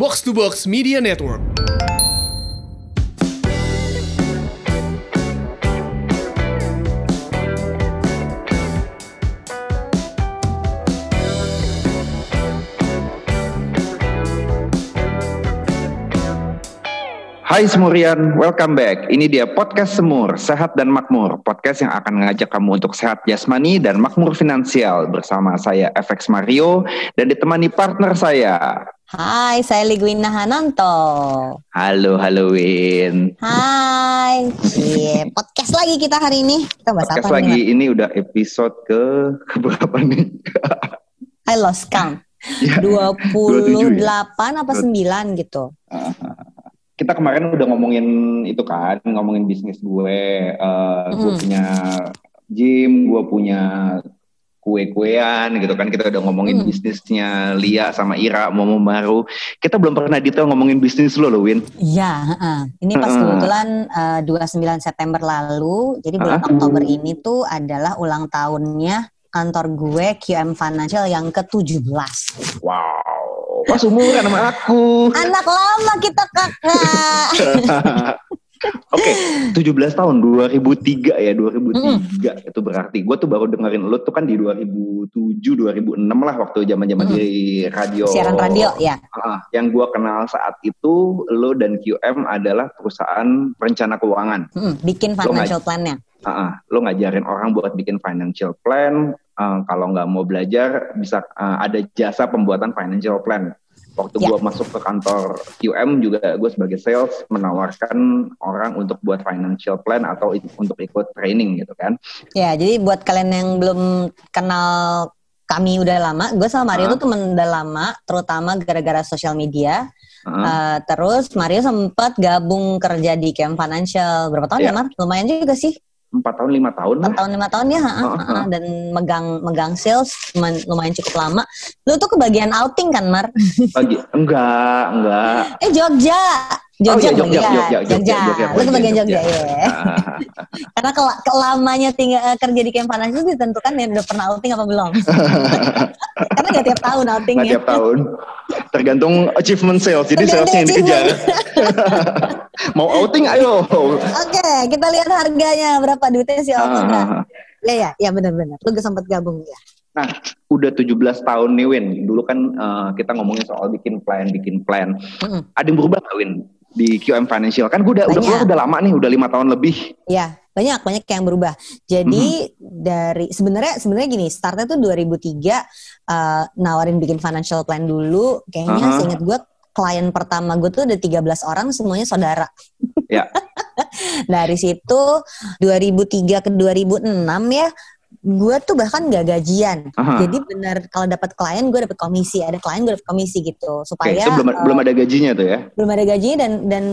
Box to Box Media Network. Hai Semurian, welcome back. Ini dia podcast Semur, Sehat dan Makmur. Podcast yang akan mengajak kamu untuk sehat jasmani dan makmur finansial. Bersama saya FX Mario dan ditemani partner saya. Hai, saya Ligwina Hananto. Halo, halo Win. Hai, yeah, podcast lagi kita hari ini. Kita bahas podcast apa lagi, nih? ini udah episode ke berapa nih? I lost count. Ya, 28 ya? apa 9 gitu. kita kemarin udah ngomongin itu kan, ngomongin bisnis gue. Uh, Gue Mm. punya gym, gue punya kue-kuean gitu kan. Kita udah ngomongin Mm. bisnisnya Lia sama Ira, Momo baru. Kita belum pernah detail ngomongin bisnis lo loh, Win. Iya, heeh. ini pas Heeh. kebetulan eh, 29 September lalu, jadi bulan Heeh. Oktober ini tuh adalah ulang tahunnya kantor gue QM Financial yang ke-17. Wow, pas umuran sama aku. Anak lama kita kakak. Oke, 17 tahun 2003 ya, 2003 itu berarti. Gue tuh baru dengerin lo tuh kan di 2007, 2006 lah waktu zaman-zaman Mm. di radio. Siaran radio ya. Ah, yang gue kenal saat itu lo dan QM adalah perusahaan perencana keuangan. Mm, bikin financial plan-nya. Ah, ah, lo ngajarin orang buat bikin financial plan. Ah, kalau nggak mau belajar bisa ah, ada jasa pembuatan financial plan. Waktu Ya. gue masuk ke kantor QM juga gue sebagai sales menawarkan orang untuk buat financial plan atau untuk ikut training gitu kan. Ya, jadi buat kalian yang belum kenal kami udah lama, gue sama Mario Ah. tuh temen udah lama, terutama gara-gara sosial media. Ah, Eh, terus Mario sempat gabung kerja di Camp Financial berapa tahun Ya. ya, Mar? Lumayan juga sih, Empat tahun lima tahun lah. empat tahun lima tahun ya, ha, Ah, ha, dan megang megang sales lumayan, lumayan cukup lama. Lu tuh kebagian outing kan, Mar? Lagi enggak enggak. Eh Jogja, Oh Jogja, iya, Jogja, kebagian. Jogja, Jogja, Jogja, Lu kebagian Jogja. Jogja, ya. Ah, Karena kela- kelamanya tinggal eh, kerja di Financial itu ditentukan ya udah pernah outing apa belum. Karena gak tiap tahun Nggak outingnya. tiap tahun. Tergantung achievement sales. Jadi salesnya yang dikejar. Mau outing ayo. Oke, kita lihat harganya berapa duitnya si Alfa. Ah, Ya ya, ya benar-benar. Lu sempat gabung ya. Nah, udah 17 tahun nih Win. Dulu kan eh, kita ngomongin soal bikin plan, bikin plan. Mm-mm. Ada yang berubah nggak Win di QM Financial? Kan gue udah udah Banyak. keluar udah lama nih, udah lima tahun lebih. Ya, banyak banyak yang berubah. Jadi dari sebenarnya sebenarnya gini, startnya tuh 2003 eh, nawarin bikin financial plan dulu. Kayaknya Aha. seinget gue klien pertama gue tuh ada 13 orang semuanya saudara. Ya. dari situ 2003 ke 2006 ya gue tuh bahkan gak gajian Aha. jadi benar kalau dapat klien gue dapat komisi ada klien gue dapat komisi gitu supaya itu belum eh, belum ada gajinya tuh ya. belum ada gajinya dan dan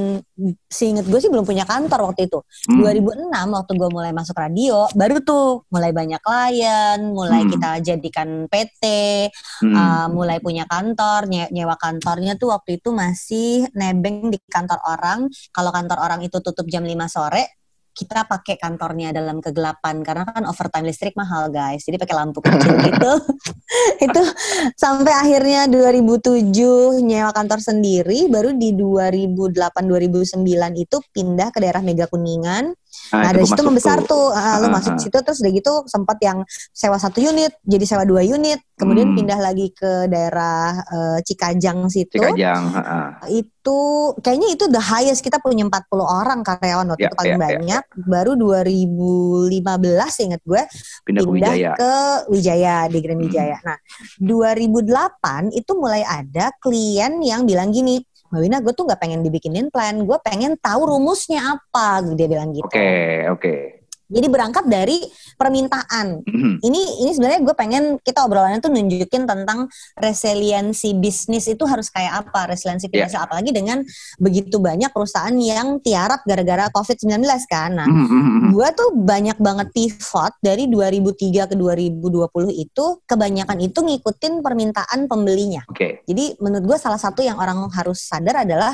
seinget gue sih belum punya kantor waktu itu Hmm. 2006 waktu gue mulai masuk radio baru tuh mulai banyak klien mulai Hmm. kita jadikan PT Hmm. uh, mulai punya kantor nye- nyewa kantornya tuh waktu itu masih nebeng di kantor orang kalau kantor orang itu tutup jam 5 sore kita pakai kantornya dalam kegelapan karena kan overtime listrik mahal guys. Jadi pakai lampu kecil gitu. Itu sampai akhirnya 2007 nyewa kantor sendiri baru di 2008 2009 itu pindah ke daerah Mega Kuningan Nah, itu dari situ membesar tuh, Ah, lu Ah, masuk situ terus udah gitu sempat yang sewa satu unit, jadi sewa dua unit, kemudian Hmm. pindah lagi ke daerah eh, Cikajang situ. Cikajang. heeh. Itu kayaknya itu the highest kita punya 40 orang karyawan waktu Ya, itu paling ya, ya, banyak. Baru 2015 inget gue Pindah ke pindah Wijaya. ke Wijaya di Grand Hmm. Wijaya. Nah, 2008 itu mulai ada klien yang bilang gini, Mbak Wina, gue tuh nggak pengen dibikinin plan, gue pengen tahu rumusnya apa, dia bilang gitu. Oke, oke. Jadi berangkat dari permintaan. Mhm. Ini ini sebenarnya gue pengen kita obrolannya tuh nunjukin tentang resiliensi bisnis itu harus kayak apa, resiliensi Iya. finansial apalagi dengan begitu banyak perusahaan yang tiarap gara-gara COVID-19 kan. Nah, Mhm, mhm, mhm. gue tuh banyak banget pivot dari 2003 ke 2020 itu kebanyakan itu ngikutin permintaan pembelinya. Oke. Jadi menurut gue salah satu yang orang harus sadar adalah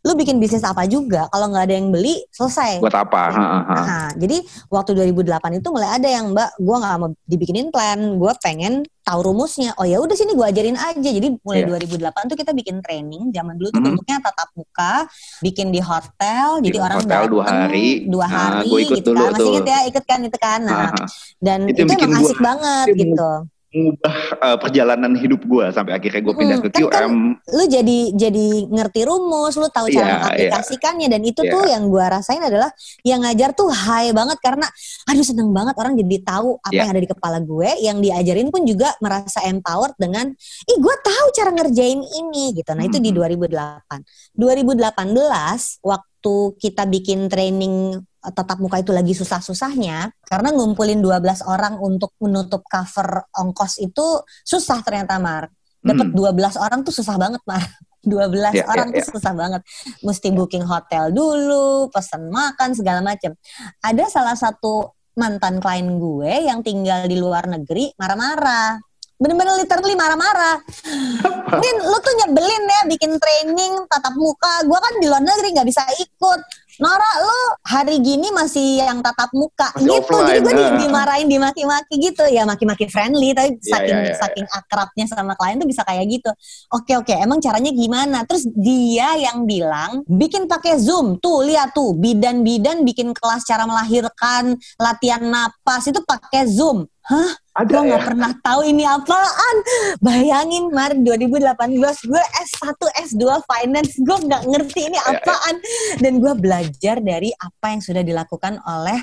lu bikin bisnis apa juga kalau nggak ada yang beli selesai Buat apa? Ha, ha. Nah, jadi waktu 2008 itu mulai ada yang mbak, gue nggak mau dibikinin plan, gue pengen tahu rumusnya. Oh ya udah sini gue ajarin aja. Jadi mulai Iya. 2008 tuh kita bikin training. Zaman dulu tuh Mhm. bentuknya tatap muka, bikin di hotel. Jadi Di orang hotel dua hari. dua Nah, hari ikut gitu dulu kan. Masih inget ya, ikut kan itu kan. Nah, ha. dan Itu itu, emang gua- asik banget gitu. Mengubah eh, perjalanan hidup gue sampai akhirnya gue pindah Mm-mm. ke Kan- kan QM. Lu jadi jadi ngerti rumus, lu tahu Iya, cara iya. mengaplikasikannya dan itu Iya. tuh yang gua rasain adalah yang ngajar tuh high banget karena aduh seneng banget orang jadi tahu apa Iya. yang ada di kepala gue, yang diajarin pun juga merasa empowered dengan ih gue tahu cara ngerjain ini gitu. Nah, itu di Mhm. 2008. 2018 waktu kita bikin training tatap muka itu lagi susah-susahnya karena ngumpulin 12 orang untuk menutup cover ongkos itu susah ternyata Mar. Dapat Hmm. 12 orang tuh susah banget Mar. 12 Ya, orang ya, tuh susah banget. Mesti booking hotel dulu, pesan makan segala macam. Ada salah satu mantan klien gue yang tinggal di luar negeri marah-marah. Bener-bener literally marah-marah. Rin, lu tuh nyebelin ya bikin training tatap muka. Gua kan di luar negeri nggak bisa ikut. Nora, lu hari gini masih yang tatap muka Masih gitu. Jadi offline, gue di, ah. dimarahin, dimaki-maki gitu. Ya maki-maki friendly, tapi Iya, saking iya, iya, saking akrabnya sama klien tuh bisa kayak gitu. Oke oke, emang caranya gimana? Terus dia yang bilang bikin pakai Zoom. Tuh lihat tuh, bidan-bidan bikin kelas cara melahirkan, latihan napas itu pakai Zoom. Hah? Ada Gue ya. nggak pernah tahu ini apaan. Bayangin Mar 2018 gue S1 S2 finance gue nggak ngerti ini Ya, ya. apaan dan gue belajar dari apa yang sudah dilakukan oleh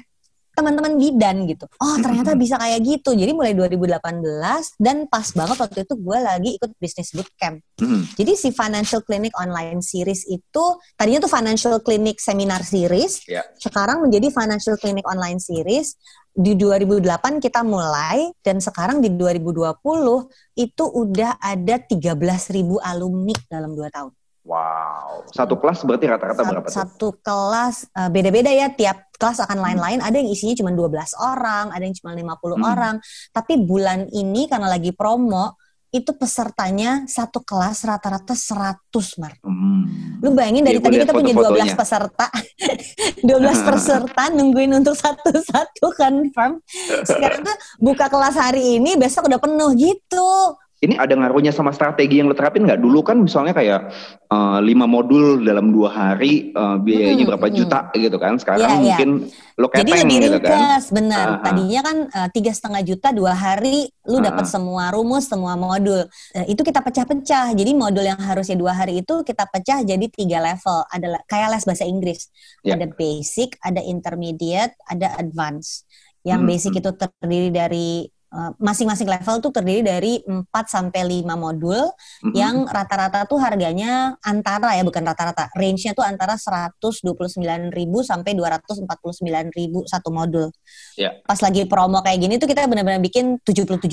teman-teman bidan gitu. Oh ternyata bisa kayak gitu. Jadi mulai 2018 dan pas banget waktu itu gue lagi ikut bisnis bootcamp. Hmm. Jadi si Financial Clinic Online Series itu tadinya tuh Financial Clinic Seminar Series, Ya. sekarang menjadi Financial Clinic Online Series. Di 2008 kita mulai dan sekarang di 2020 itu udah ada 13.000 alumni dalam 2 tahun. Wow. Satu kelas berarti rata-rata berapa tuh? Satu kelas eh, beda-beda ya tiap kelas akan lain-lain. Ada yang isinya cuma 12 orang, ada yang cuma 50 Hmm. orang. Tapi bulan ini karena lagi promo itu pesertanya satu kelas rata-rata 100 Mar. Hmm. Lu bayangin dari gua tadi kita punya 12 foto-fotonya. peserta. 12 peserta nungguin untuk satu-satu confirm. Sekarang tuh buka kelas hari ini, besok udah penuh gitu. Ini ada ngaruhnya sama strategi yang lo terapin nggak? Dulu kan misalnya kayak eh, lima modul dalam dua hari eh, biayanya Hmm, berapa hmm. juta gitu kan? Sekarang iya. mungkin lo Jadi keteng lebih gitu kan? ringkas, benar. Aha. Tadinya kan eh, tiga setengah juta dua hari, lu dapat Aha. semua rumus, semua modul. Eh, itu kita pecah-pecah. Jadi modul yang harusnya dua hari itu kita pecah jadi tiga level. Ada le- kayak les bahasa Inggris. Ya. Ada basic, ada intermediate, ada advance. Yang Hmm, basic hmm. itu terdiri dari masing-masing level tuh terdiri dari 4 sampai 5 modul Mm-mm. yang rata-rata tuh harganya antara ya bukan rata-rata range-nya tuh antara 129.000 sampai 249.000 satu modul. Ya. Pas lagi promo kayak gini tuh kita benar-benar bikin 77.000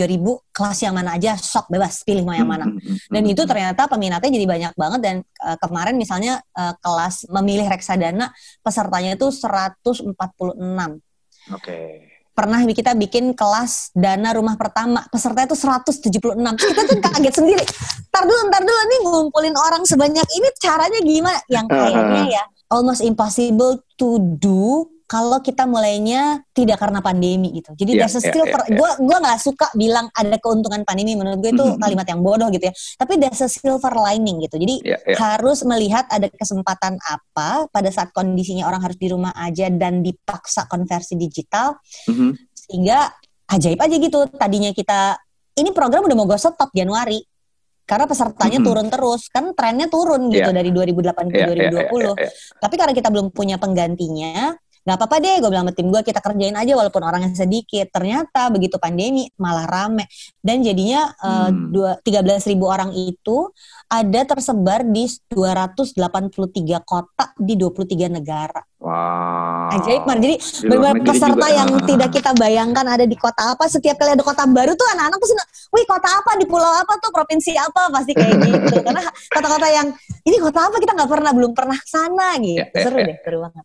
kelas yang mana aja sok bebas pilih mau yang mana. Hmm, hmm, hmm, Dan itu ternyata peminatnya jadi banyak banget dan eh, kemarin misalnya eh, kelas memilih reksadana pesertanya itu 146 Oke. Pernah kita bikin kelas dana rumah pertama peserta itu 176 Terus kita tuh kaget sendiri. Ntar dulu ntar dulu nih ngumpulin orang sebanyak ini caranya gimana? Yang kayaknya ya almost impossible to do kalau kita mulainya tidak karena pandemi gitu. Jadi Iya, there's iya, silver. iya, iya. Gue gua nggak suka bilang ada keuntungan pandemi. Menurut gue itu Mhm. kalimat yang bodoh gitu ya. Tapi there's a silver lining gitu. Jadi Ya, ya. harus melihat ada kesempatan apa pada saat kondisinya orang harus di rumah aja dan dipaksa konversi digital Mhm. sehingga ajaib aja gitu tadinya kita ini program udah mau go stop Januari karena pesertanya Mhm. turun terus kan trennya turun gitu Iya. dari 2008 ke Ya, ya, ya, 2020 ya, ya. tapi karena kita belum punya penggantinya nggak apa-apa deh gue bilang sama tim gue kita kerjain aja walaupun orangnya sedikit. Ternyata begitu pandemi malah rame. Dan jadinya eh, Hmm. dua 13.000 orang itu ada tersebar di 283 kota di 23 negara. Wow. ajaib Mar. Jadi beberapa peserta juga. yang tidak kita bayangkan ada di kota apa setiap kali ada kota baru tuh anak-anak pasti wih kota apa? Di pulau apa tuh? Provinsi apa? Pasti kayak gitu. Karena kota-kota yang ini kota apa? Kita nggak pernah belum pernah sana gitu. Ya, ya, seru ya. deh seru banget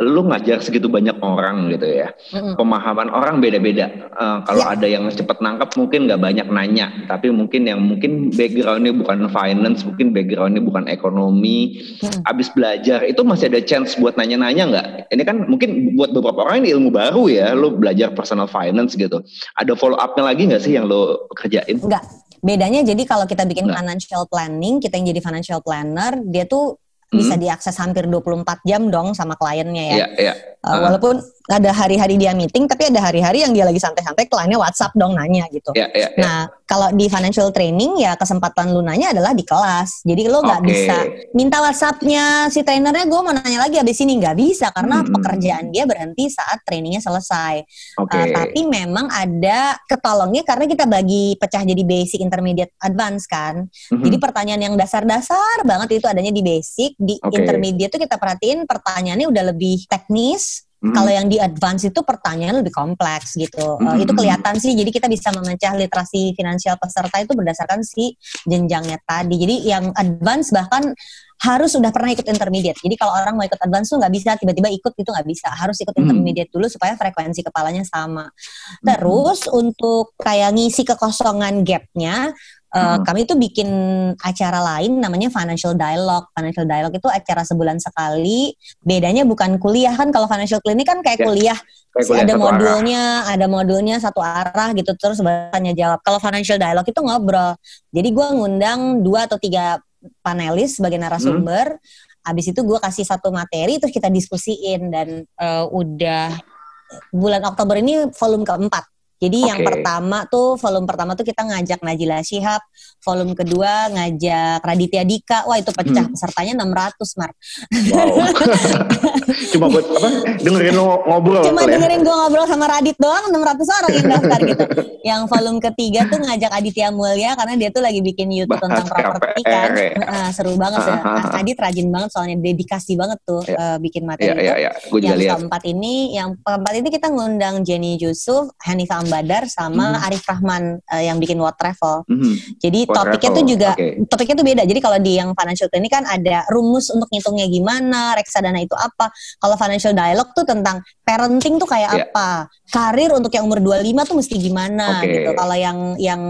lu ngajar segitu banyak orang gitu ya. Mm-mm. Pemahaman orang beda-beda. Eh, kalau Ya. ada yang cepet nangkep mungkin nggak banyak nanya, tapi mungkin yang mungkin backgroundnya bukan finance, mungkin backgroundnya bukan ekonomi, Mm. abis belajar itu masih ada chance buat nanya-nanya nggak? Ini kan mungkin buat beberapa orang ini ilmu baru ya, lu belajar personal finance gitu. Ada follow up-nya lagi nggak sih yang lu kerjain? Enggak. Bedanya jadi kalau kita bikin Enggak. financial planning, kita yang jadi financial planner, dia tuh bisa Hmm. diakses hampir 24 jam dong sama kliennya ya. Iya, iya. Uh, walaupun ada hari-hari dia meeting, tapi ada hari-hari yang dia lagi santai-santai, kliennya WhatsApp dong nanya gitu. Iya, iya, iya. Nah, kalau di financial training ya kesempatan lu nanya adalah di kelas. Jadi lo nggak Oke. bisa minta WhatsAppnya si trainernya gue mau nanya lagi habis ini nggak bisa karena Hmm. pekerjaan dia berhenti saat trainingnya selesai. Oke. Uh, tapi memang ada ketolongnya karena kita bagi pecah jadi basic, intermediate, advance kan. Mhm. Jadi pertanyaan yang dasar-dasar banget itu adanya di basic, di Oke. intermediate tuh kita perhatiin pertanyaannya udah lebih teknis. Mhm. Kalau yang di advance itu pertanyaan lebih kompleks gitu. Uh, Mhm. itu kelihatan sih. Jadi kita bisa memecah literasi finansial peserta itu berdasarkan si jenjangnya tadi. Jadi yang advance bahkan harus sudah pernah ikut intermediate. Jadi kalau orang mau ikut advance tuh nggak bisa tiba-tiba ikut itu nggak bisa. Harus ikut Hmm. intermediate dulu supaya frekuensi kepalanya sama. Terus untuk kayak ngisi kekosongan gapnya, uh, Hmm. kami tuh bikin acara lain namanya financial dialogue. Financial dialogue itu acara sebulan sekali. Bedanya bukan kuliah kan kalau financial clinic kan kayak Ya, kuliah Kayak kuliah ada satu arah. modulnya, ada modulnya satu arah gitu terus tanya jawab. Kalau financial dialogue itu ngobrol. Jadi gua ngundang dua atau tiga panelis sebagai narasumber. Habis itu gua kasih satu materi terus kita diskusiin dan eh, udah bulan Oktober ini volume keempat. Jadi yang Oke. pertama tuh volume pertama tuh kita ngajak Najila Shihab, volume kedua ngajak Raditya Dika. Wah itu pecah Hmm. pesertanya 600 Mar. Wow. Cuma buat apa? Dengerin lo ngobrol Cuma ya? dengerin gue ngobrol sama Radit doang 600 orang yang daftar gitu. Yang volume ketiga tuh ngajak Aditya Mulya karena dia tuh lagi bikin YouTube Bahas tentang properti kan. ya. Seru banget ah. Adit rajin banget soalnya dedikasi banget tuh Iya. eh, bikin materi Iya, itu. iya, iya. Gue juga yang keempat ini, yang keempat ini kita ngundang Jenny Yusuf, Hanifah Ambadar, sama Mhm. Arif Rahman eh, yang bikin World Travel. Mhm. Jadi World topiknya Travel, tuh juga oke. topiknya tuh beda. Jadi kalau di yang financial planning kan ada rumus untuk ngitungnya gimana, reksadana itu apa. Kalau financial dialogue tuh tentang parenting tuh kayak Iya. apa, karir untuk yang umur 25 tuh mesti gimana Oke. gitu. Kalau yang yang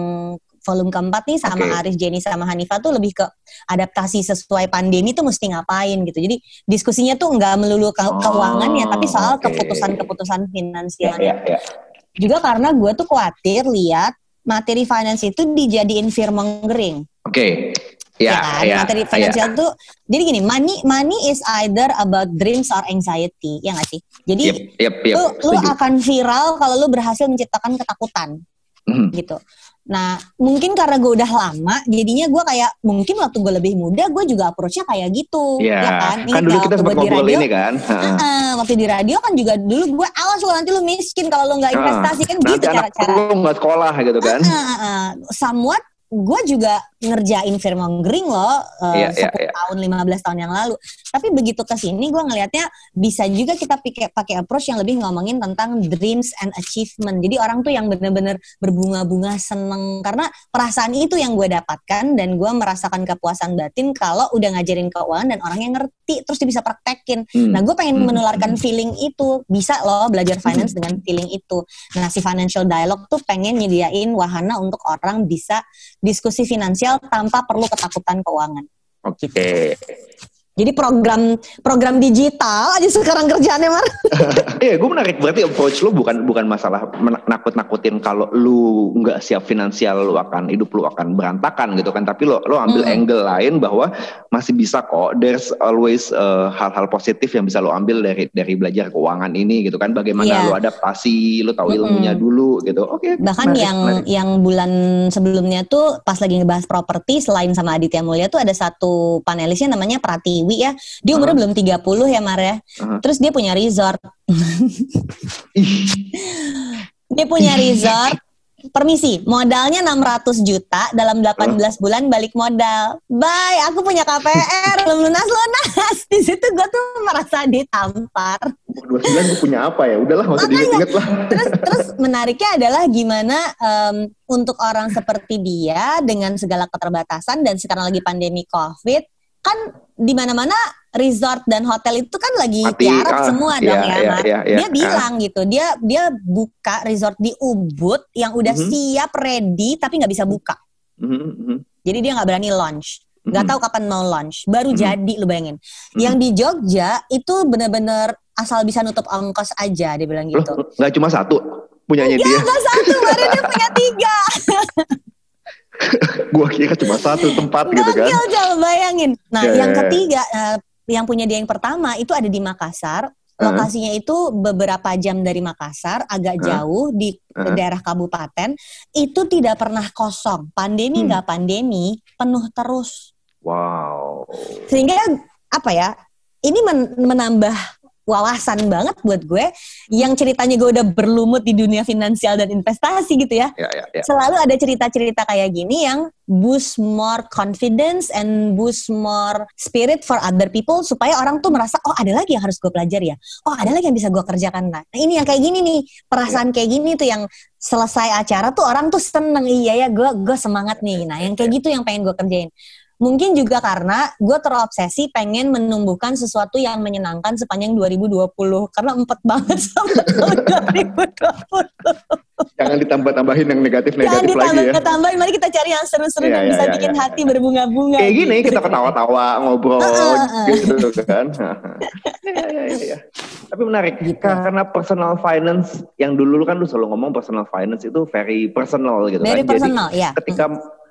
volume keempat nih sama Oke. Arif, Jenny sama Hanifah tuh lebih ke adaptasi sesuai pandemi tuh mesti ngapain gitu. Jadi diskusinya tuh nggak melulu ke Oh, keuangan ya, tapi soal keputusan-keputusan Iya, finansialnya iya, iya. Juga karena gue tuh khawatir lihat materi finance itu dijadiin fear mongering Oke. Ya, ya kan ya, materi ya. finansial tuh jadi gini money money is either about dreams or anxiety ya nggak sih jadi Yep, yep, yep. lu lu akan viral kalau lu berhasil menciptakan ketakutan Mhm. gitu nah mungkin karena gue udah lama jadinya gue kayak mungkin waktu gue lebih muda gue juga approach-nya kayak gitu Iya, ya kan kan Ingat dulu kita sempat di radio ini kan. Heeh. Ah, waktu di radio kan juga dulu gue awas lo nanti lu miskin kalau lu nggak investasi kan Nanti gitu anak cara-cara lu nggak sekolah gitu kan. Ah, ah, ah. somewhat gue juga ngerjain firmongering loh uh, iya, 10 iya. tahun 15 tahun yang lalu tapi begitu ke sini gue ngelihatnya bisa juga kita pakai pakai approach yang lebih ngomongin tentang dreams and achievement jadi orang tuh yang bener-bener berbunga-bunga seneng karena perasaan itu yang gue dapatkan dan gue merasakan kepuasan batin kalau udah ngajarin keuangan dan orang yang ngerti terus dia bisa praktekin Hmm. Nah, gue pengen Hmm. menularkan feeling itu. Bisa loh belajar finance dengan feeling itu. Nah, si financial dialogue tuh pengen nyediain wahana untuk orang bisa diskusi finansial tanpa perlu ketakutan keuangan. Oke. Jadi program program digital aja sekarang kerjaannya Mar. Iya, gue menarik berarti approach lu bukan bukan masalah nakut-nakutin kalau lu nggak siap finansial lu akan hidup lu akan berantakan gitu kan. Tapi lo lo ambil Hmm. angle lain bahwa masih bisa kok. There's always uh, hal-hal positif yang bisa lo ambil dari dari belajar keuangan ini gitu kan. Bagaimana Iya. lo adaptasi, lo tahu ilmunya dulu gitu. Oke. Bahkan menarik, yang menarik. yang bulan sebelumnya tuh pas lagi ngebahas properti selain sama Aditya Mulya tuh ada satu panelisnya namanya Pratiwi ya. Dia umurnya belum 30 ya Mar ya. Uh-huh. Terus dia punya resort. Dia punya resort. Permisi, modalnya 600 juta dalam 18 bulan balik modal. Bye, aku punya KPR, belum lunas-lunas. Di situ gue tuh merasa ditampar. dua bulan gue punya apa ya? Udahlah nggak usah lah. Terus terus menariknya adalah gimana em, untuk orang seperti dia dengan segala keterbatasan dan sekarang lagi pandemi COVID, kan di mana-mana resort dan hotel itu kan lagi Mati, tiarap ah, semua iya, dong ya, iya, Mar. iya, iya. Dia bilang gitu, dia dia buka resort di Ubud yang udah Mhm. siap ready tapi nggak bisa buka. Mhm, mhm. Jadi dia nggak berani launch. Nggak Mhm. tahu kapan mau launch. Baru Mhm. jadi lu bayangin. Mhm. Yang di Jogja itu bener-bener asal bisa nutup ongkos aja dia bilang Loh, gitu. nggak cuma satu punyanya dia. Nggak satu, baru dia punya tiga. Gua kira cuma satu tempat gitu kan. Gokil bayangin. Nah, Ya, yang ya, ya. ketiga eh, yang punya dia yang pertama itu ada di Makassar. Lokasinya itu beberapa jam dari Makassar, agak Heeh. jauh di Heeh. daerah kabupaten. Itu tidak pernah kosong. Pandemi Hmm. nggak pandemi, penuh terus. Wow. Sehingga apa ya? Ini men- menambah wawasan banget buat gue yang ceritanya gue udah berlumut di dunia finansial dan investasi gitu ya. Ya, ya, ya. selalu ada cerita-cerita kayak gini yang boost more confidence and boost more spirit for other people supaya orang tuh merasa oh ada lagi yang harus gue pelajari ya. Oh ada lagi yang bisa gue kerjakan. Nah ini yang kayak gini nih perasaan kayak gini tuh yang selesai acara tuh orang tuh seneng. Iya ya gue gue semangat nih. Nah yang kayak gitu yang pengen gue kerjain Mungkin juga karena gue terobsesi pengen menumbuhkan sesuatu yang menyenangkan sepanjang 2020 karena empet banget sama tahun 2020. Jangan ditambah-tambahin yang Jangan negatif-negatif lagi ya. ditambah-tambahin, mari kita cari yang seru-seru yang iya, bisa iya, bikin iya, hati berbunga-bunga. Kayak gini gitu. kita ketawa-tawa ngobrol gitu kan. Tapi menarik Gitu. karena personal finance yang dulu kan lu selalu ngomong personal finance itu very personal gitu Very kan. Jadi personal, ya. ketika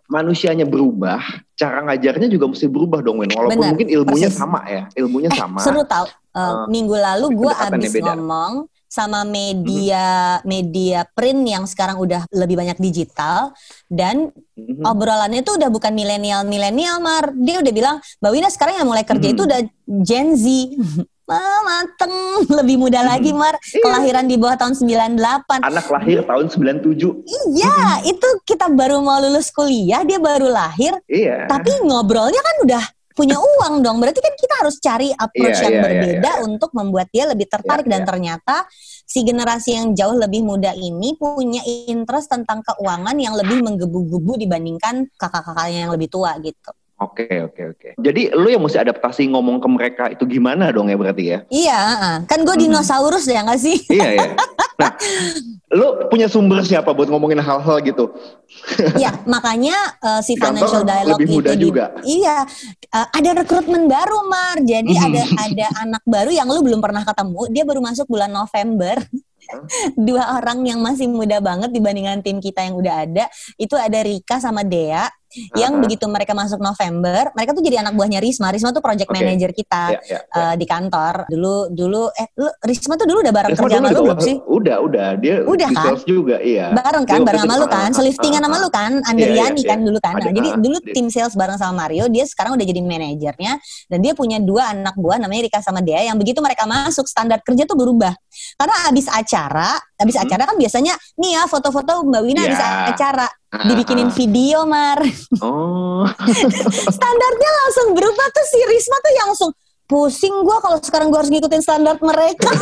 manusianya berubah, cara ngajarnya juga mesti berubah dong, Win. Walaupun Benar, mungkin ilmunya persis. sama ya, ilmunya Eh, sama. seru tau. Uh, minggu lalu gue pendekatannya abis ngomong sama media media print yang sekarang udah lebih banyak digital dan Mhm. obrolannya tuh udah bukan milenial milenial mar dia udah bilang mbak Wina sekarang yang mulai kerja Mhm. itu udah Gen Z mateng lebih muda Mhm. lagi mar Iya. kelahiran di bawah tahun 98 Anak lahir tahun 97. iya itu kita baru mau lulus kuliah dia baru lahir Iya. tapi ngobrolnya kan udah punya uang dong berarti kan kita harus cari approach Iya, yang iya, iya, berbeda untuk membuat dia lebih tertarik Iya, dan iya. ternyata si generasi yang jauh lebih muda ini punya interest tentang keuangan yang lebih menggebu-gebu dibandingkan kakak-kakaknya yang lebih tua gitu Oke, oke, oke. Jadi lu yang mesti adaptasi ngomong ke mereka itu gimana dong ya berarti ya? iya kan gue Mhm. dinosaurus ya nggak sih iya, iya. Nah, lu punya sumber siapa buat ngomongin hal-hal gitu? Iya, makanya uh, si Di kantor financial dialogue lebih muda itu di- juga. iya, uh, ada rekrutmen baru Mar. Jadi Mhm. ada ada anak baru yang lu belum pernah ketemu, dia baru masuk bulan November. Dua orang yang masih muda banget dibandingkan tim kita yang udah ada, itu ada Rika sama Dea yang begitu mereka masuk November, mereka tuh jadi anak buahnya Risma. Risma tuh project Oke. manager kita Iya, iya. uh, di kantor. Dulu dulu eh lu Risma tuh dulu udah bareng Risma kerja sama lu belum sih? Udah, udah. Dia Udah kan? juga, iya. Bareng kan, Dia bareng sama lu kan, ah, seliftingan ah, sama ah. lu kan, Iya, Andriani iya, kan iya. dulu kan. Nah, jadi dulu dia- tim sales bareng sama Mario, dia sekarang udah jadi manajernya dan dia punya dua anak buah namanya Rika sama Dea yang begitu mereka masuk standar kerja tuh berubah. Karena abis acara, abis Hmm. acara kan biasanya nih ya foto-foto Mbak Wina abis Iya. acara dibikinin video Mar. Oh. Standarnya langsung berubah tuh si Risma tuh yang langsung pusing gua kalau sekarang gua harus ngikutin standar mereka.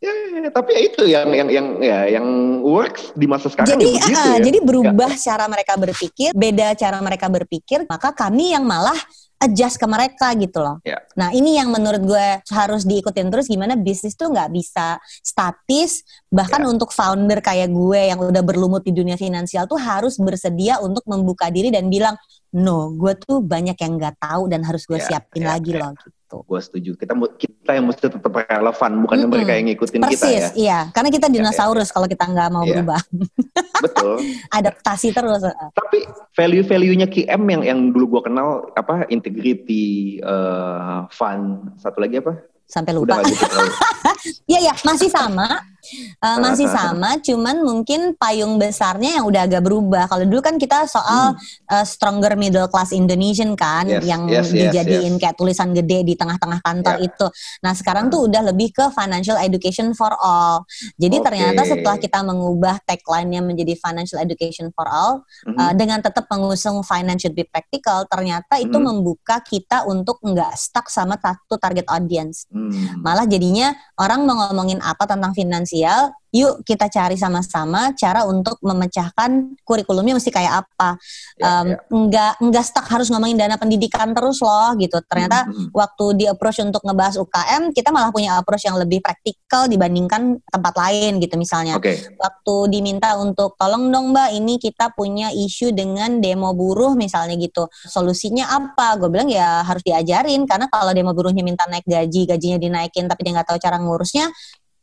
Ya, ya, ya, tapi ya itu yang yang yang ya yang works di masa sekarang jadi ya begitu ah, ya. jadi berubah cara mereka berpikir beda cara mereka berpikir maka kami yang malah adjust ke mereka gitu loh Ya. nah ini yang menurut gue harus diikutin terus gimana bisnis tuh nggak bisa statis bahkan Ya. untuk founder kayak gue yang udah berlumut di dunia finansial tuh harus bersedia untuk membuka diri dan bilang no gue tuh banyak yang nggak tahu dan harus gue Ya, siapin ya, lagi ya. loh gitu Gue setuju. Kita kita yang mesti tetap relevan, bukan Mm-mm. mereka yang ngikutin kita persis ya. iya karena kita Ya, ya, dinosaurus kalau kita nggak mau Ya. berubah Betul. adaptasi terus Tapi value-value-nya KM yang yang dulu gua kenal apa integrity, eh, fun, satu lagi apa? sampai lupa nggak gitu. Iya ya masih sama, Eh, masih sama, cuman mungkin payung besarnya yang udah agak berubah. Kalau dulu kan kita soal eh, stronger middle class Indonesian kan, Hmm. Yes, yang yes, dijadiin yes. kayak tulisan gede di tengah-tengah kantor Ya. itu. Nah sekarang tuh udah lebih ke financial education for all. Jadi Oke. ternyata setelah kita mengubah tagline-nya menjadi financial education for all, Mhm. eh, dengan tetap mengusung finance should be practical, ternyata itu Mhm. membuka kita untuk nggak stuck sama satu target audience Hmm. malah jadinya orang mau ngomongin apa tentang finansial finansial, yuk kita cari sama-sama cara untuk memecahkan kurikulumnya mesti kayak apa. Ya, um, ya. Enggak enggak stuck harus ngomongin dana pendidikan terus loh gitu. Ternyata Mhm. waktu di approach untuk ngebahas UKM, kita malah punya approach yang lebih praktikal dibandingkan tempat lain gitu misalnya. Oke. Waktu diminta untuk tolong dong Mbak, ini kita punya isu dengan demo buruh misalnya gitu. Solusinya apa? Gue bilang ya harus diajarin karena kalau demo buruhnya minta naik gaji, gajinya dinaikin tapi dia nggak tahu cara ngurusnya,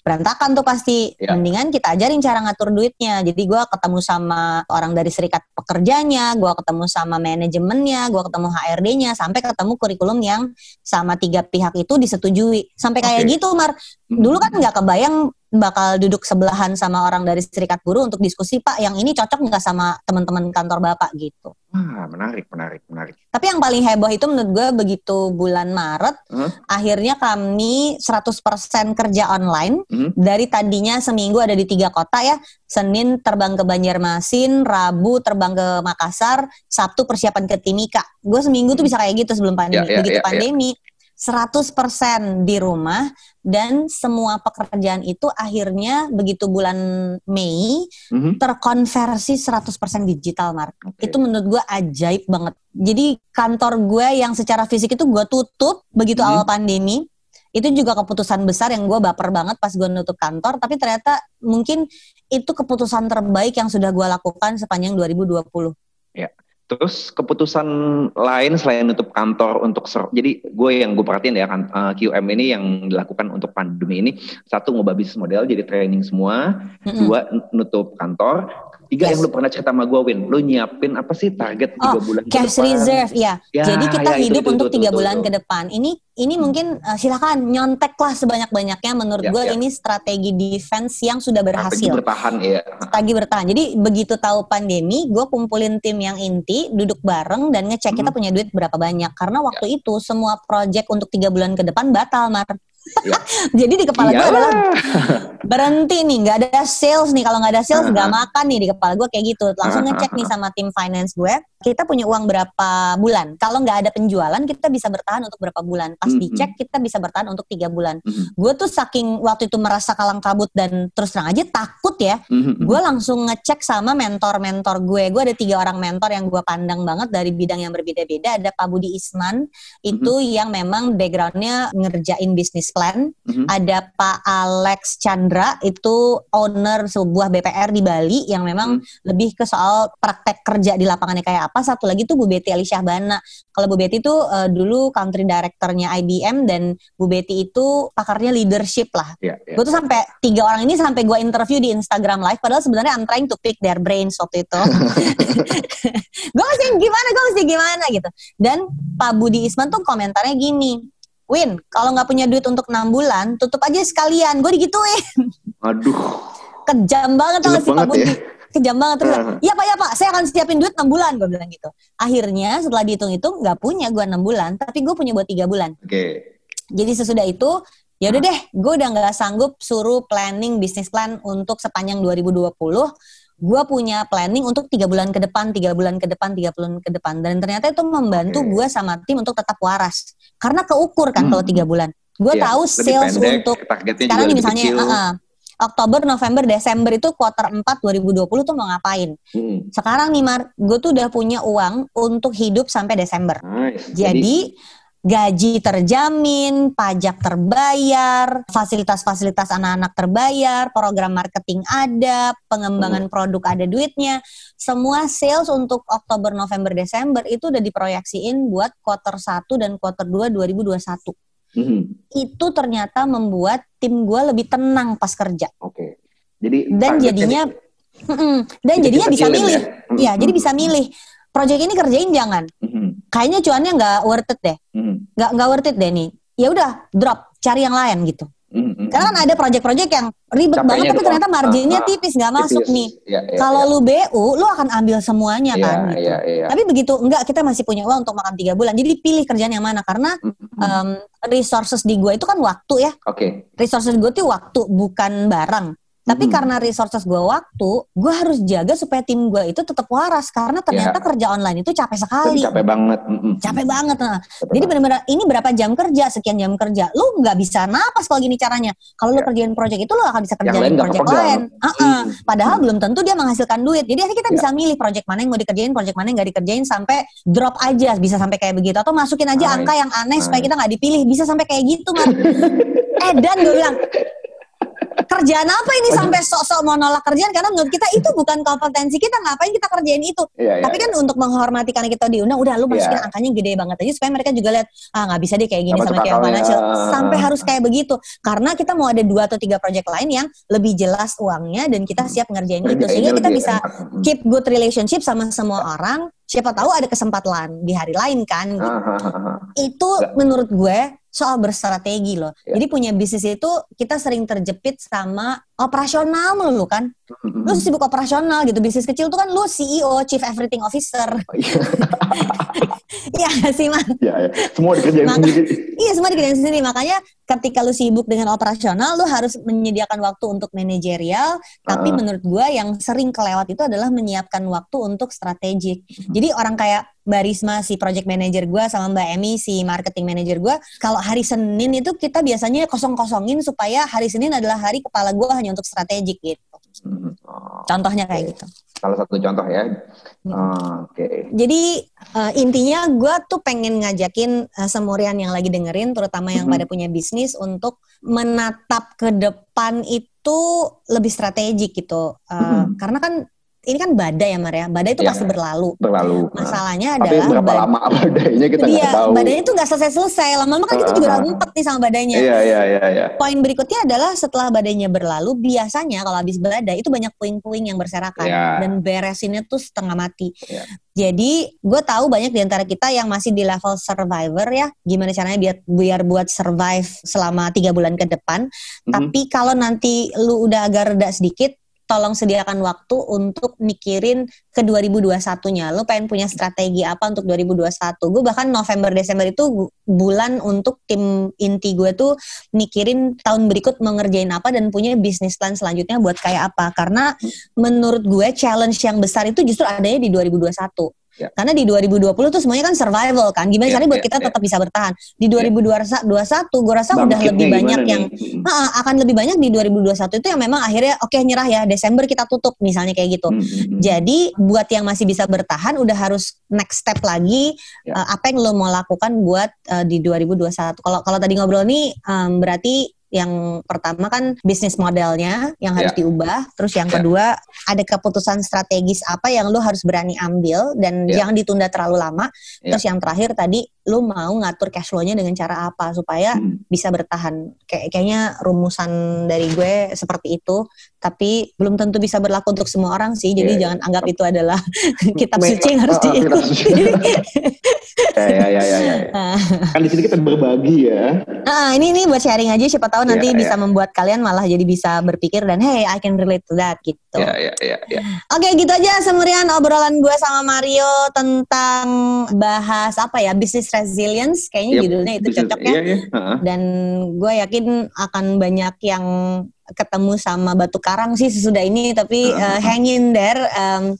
berantakan tuh pasti. Ya. Mendingan kita ajarin cara ngatur duitnya. Jadi gue ketemu sama orang dari serikat pekerjanya, gue ketemu sama manajemennya, gue ketemu HRD-nya, sampai ketemu kurikulum yang sama tiga pihak itu disetujui. Sampai kayak Oke. gitu, Mar. Dulu kan nggak kebayang bakal duduk sebelahan sama orang dari serikat buruh untuk diskusi, Pak, yang ini cocok nggak sama teman-teman kantor Bapak gitu. Wah, menarik, menarik, menarik. Tapi yang paling heboh itu menurut gue begitu bulan Maret, Hah? akhirnya kami 100% kerja online. Mhm. Dari tadinya seminggu ada di tiga kota ya, Senin terbang ke Banjarmasin, Rabu terbang ke Makassar, Sabtu persiapan ke Timika. Gue seminggu tuh bisa kayak gitu sebelum pandemi. Ya, ya, Begitu ya, ya. pandemi, 100% di rumah dan semua pekerjaan itu akhirnya begitu bulan Mei Mhm. terkonversi 100% digital, Mark. Oke. Itu menurut gue ajaib banget. Jadi kantor gue yang secara fisik itu gue tutup begitu Mhm. awal pandemi. Itu juga keputusan besar yang gue baper banget pas gue nutup kantor. Tapi ternyata mungkin itu keputusan terbaik yang sudah gue lakukan sepanjang 2020. Terus keputusan lain selain nutup kantor untuk ser- jadi gue yang gue perhatiin ya kan eh, QM ini yang dilakukan untuk pandemi ini satu ngubah bisnis model jadi training semua, Mm-mm. dua n- nutup kantor, tiga Yes. yang lu pernah cerita sama gue Win, lu nyiapin apa sih target tiga Oh, bulan ke Cash depan? reserve, ya. Ya, Jadi kita ya, hidup itu, untuk tiga bulan itu. ke depan. Ini ini mungkin eh, silakan nyontek lah sebanyak-banyaknya. Menurut Ya, gue ya. ini strategi defense yang sudah Strategi berhasil. bertahan ya. strategi bertahan. Jadi begitu tahu pandemi, gue kumpulin tim yang inti, duduk bareng dan ngecek kita Mhm. punya duit berapa banyak. Karena waktu itu semua project untuk tiga bulan ke depan batal, Mar. Ya. Jadi di kepala gue adalah berhenti nih, nggak ada sales nih. Kalau nggak ada sales, nggak makan nih di kepala gue kayak gitu. Langsung ngecek nih sama tim finance gue, kita punya uang berapa bulan. Kalau nggak ada penjualan, kita bisa bertahan untuk berapa bulan. Pas dicek, kita bisa bertahan untuk tiga bulan. Gue tuh saking waktu itu merasa kalang kabut dan terus terang aja takut ya gue langsung ngecek sama mentor-mentor gue. Gue ada tiga orang mentor yang gue pandang banget dari bidang yang berbeda-beda. Ada Pak Budi Isman, itu yang memang backgroundnya ngerjain bisnis plan. Mhm. Ada Pak Alex Chandra, itu owner sebuah BPR di Bali yang memang lebih ke soal praktek kerja di lapangannya kayak apa. Satu lagi tuh Bu Betty Ali Syahbana. Kalau Bu Betty itu eh, dulu country directornya IBM dan Bu Betty itu pakarnya leadership lah. Ya, ya. Gue tuh sampai tiga orang ini sampai gue interview di Instagram Live, padahal sebenarnya I'm trying to pick their brains waktu itu. gue mesti gimana, gue mesti gimana gitu. Dan Pak Budi Isman tuh komentarnya gini, Win, kalau nggak punya duit untuk enam bulan, tutup aja sekalian. Gue digituin, Aduh. kejam banget gak sih Pak Budi. ya. Kejam banget terus. Uh. Iya Pak, ya Pak, saya akan siapin duit 6 bulan, gue bilang gitu. Akhirnya setelah dihitung-hitung nggak punya gue 6 bulan, tapi gue punya buat tiga bulan. Oke. Jadi sesudah itu ya udah deh, gue udah nggak sanggup suruh planning bisnis plan untuk sepanjang 2020. Gue punya planning untuk tiga bulan ke depan, tiga bulan ke depan, tiga bulan ke depan, dan ternyata itu membantu Oke. gue sama tim untuk tetap waras. Karena keukur kan Hmm. kalau tiga bulan. Gue Ya, tahu sales pendek, untuk targetnya sekarang nih misalnya kecil. uh-uh, Oktober, November, Desember itu quarter 4 2020 tuh mau ngapain? Hmm. Sekarang nih Mar, gue tuh udah punya uang untuk hidup sampai Desember. Nice. Jadi gaji terjamin, pajak terbayar, fasilitas-fasilitas anak-anak terbayar, program marketing ada, pengembangan produk ada duitnya. Semua sales untuk Oktober, November, Desember itu udah diproyeksiin buat quarter 1 dan quarter 2 2021. Mhm. Itu ternyata membuat tim gue lebih tenang pas kerja. Oke. Jadi Dan jadinya di- Mm-mm. dan jadinya bisa kecilin milih. ya. Mhm. Ya, jadi bisa milih. Project ini kerjain jangan. Mhm. Kayaknya cuannya nggak worth it deh. Mhm. nggak nggak worth it deh nih ya udah drop cari yang lain gitu Mhm. karena kan ada project-project yang ribet Capeknya banget tapi ternyata marginnya ah, ah, tipis nggak masuk Tipis. nih Ya, ya, kalau ya. lu BU lu akan ambil semuanya Iya, kan gitu iya, iya. tapi begitu enggak kita masih punya uang untuk makan tiga bulan jadi pilih kerjaan yang mana karena Mhm. um, resources di gua itu kan waktu ya Oke. resources gue tuh waktu bukan barang Tapi Mhm. karena resources gue waktu, gue harus jaga supaya tim gue itu tetap waras karena ternyata kerja online itu capek sekali. capek banget. Capek banget. Nah. Capek Jadi benar-benar ini berapa jam kerja, sekian jam kerja. Lu nggak bisa napas kalau gini caranya. Kalau lu Ya. kerjain project itu lu akan bisa kerjain project lain. Heeh. Hmm. Padahal belum tentu dia menghasilkan duit. Jadi akhirnya kita Ya. bisa milih project mana yang mau dikerjain, project mana yang nggak dikerjain sampai drop aja bisa sampai kayak begitu atau masukin aja Nice. angka yang aneh supaya Nice. kita nggak dipilih bisa sampai kayak gitu Mar. eh dan gue bilang kerjaan apa ini sampai sok-sok mau nolak kerjaan? Karena menurut kita itu bukan kompetensi kita. Ngapain kita kerjain itu? Iya, iya, tapi kan untuk menghormati karena kita diundang udah lu masukin Iya. angkanya gede banget aja supaya mereka juga lihat ah nggak bisa deh kayak gini sama masuk kayak financial sampai harus kayak begitu. Karena kita mau ada dua atau tiga project lain yang lebih jelas uangnya dan kita siap ngerjain itu. sehingga kita bisa enak. Mm. keep good relationship sama semua orang. Siapa tahu ada kesempatan di hari lain kan Ah, ah. itu menurut gue soal berstrategi loh. Ya. Jadi punya bisnis itu kita sering terjepit sama operasional melulu kan. Lu sibuk operasional gitu. Bisnis kecil tuh kan lu CEO, Chief Everything Officer. Oh, Iya, nggak sih, Man? iya, iya. Semua dikerjain Maka- sendiri. Iya semua dikerjain sendiri. Makanya ketika lu sibuk dengan operasional, lu harus menyediakan waktu untuk manajerial. Tapi Ah. menurut gue yang sering kelewat itu adalah menyiapkan waktu untuk strategik. Jadi orang kayak Mbak Risma si project manager gue sama Mbak Emi si marketing manager gue, kalau hari Senin itu kita biasanya kosong-kosongin supaya hari Senin adalah hari kepala gue hanya untuk strategik gitu. Mm. Oh, Contohnya kayak gitu. Salah satu contoh ya. Hmm. Oh, Oke. Jadi eh, intinya gue tuh pengen ngajakin eh, semurian yang lagi dengerin, terutama yang Mhm. pada punya bisnis untuk menatap ke depan itu lebih strategik gitu. Eh, Mhm. Karena kan ini kan badai ya Maria, badai itu Iya. pasti berlalu. Berlalu. Nah, Masalahnya Tapi adalah berapa bad- lama badainya kita nggak Iya, tahu. badainya itu nggak selesai-selesai. Lama-lama kan kita juga udah Ah. ngumpet nih sama badainya. Iya, iya, iya, iya. Poin berikutnya adalah setelah badainya berlalu, biasanya kalau habis badai itu banyak puing-puing yang berserakan Iya. dan beresinnya tuh setengah mati. Iya. Jadi gue tahu banyak di antara kita yang masih di level survivor ya, gimana caranya biar biar buat survive selama tiga bulan ke depan. Mhm. Tapi kalau nanti lu udah agak reda sedikit, tolong sediakan waktu untuk mikirin ke 2021-nya. Lu pengen punya strategi apa untuk 2021? Gue bahkan November Desember itu bulan untuk tim inti gue tuh mikirin tahun berikut mau ngerjain apa dan punya bisnis plan selanjutnya buat kayak apa. Karena menurut gue challenge yang besar itu justru adanya di 2021. Ya. Karena di 2020 tuh semuanya kan survival kan. Gimana Ya, caranya buat ya, kita ya. tetap bisa bertahan. Di 2021 gue rasa udah Bangkitnya lebih gimana banyak nih? yang. Ah, akan lebih banyak di 2021 itu yang memang akhirnya oke nyerah ya Desember kita tutup misalnya kayak gitu. Mm, mm, mm. Jadi buat yang masih bisa bertahan udah harus next step lagi Ya. eh, apa yang lo mau lakukan buat eh, di 2021. Kalau kalau tadi ngobrol nih em, berarti yang pertama kan bisnis modelnya yang harus Ya. diubah, terus yang Ya. kedua ada keputusan strategis apa yang lo harus berani ambil dan Ya. jangan ditunda terlalu lama. Ya. Terus yang terakhir tadi lo mau ngatur cash flow-nya dengan cara apa supaya Mm. bisa bertahan. Kayak kayaknya rumusan dari gue seperti itu, tapi belum tentu bisa berlaku untuk semua orang sih. Jadi Iya, jangan anggap itu adalah kitab Me- suci yang harus Ah, ah, diikuti. Ya, ya, ya, ya, ya. Ah, Kan di sini kita berbagi ya. ah, ini ini buat sharing aja. Siapa tahu nanti Iya, bisa membuat kalian malah jadi bisa berpikir dan hey I can relate to that gitu. Ya, ya, ya, ya. Oke gitu aja semurian obrolan gue sama Mario tentang bahas apa ya bisnis resilience. Kayaknya Yep, judulnya itu cocok ya. Iya, iya. Dan gue yakin akan banyak yang ketemu sama batu karang sih sesudah ini tapi uh, hang in there um,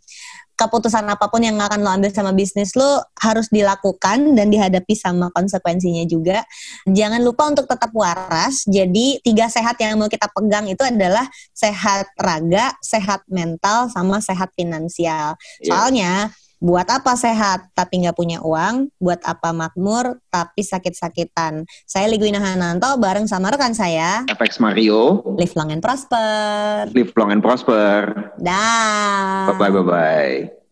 keputusan apa pun yang akan lo ambil sama bisnis lo harus dilakukan dan dihadapi sama konsekuensinya juga jangan lupa untuk tetap waras jadi tiga sehat yang mau kita pegang itu adalah sehat raga sehat mental sama sehat finansial Iya. soalnya buat apa sehat tapi nggak punya uang, buat apa makmur tapi sakit-sakitan. Saya Ligwina Hananto bareng sama rekan saya, FX Mario, Live Long and Prosper. live long and prosper. Dah. Bye bye bye bye.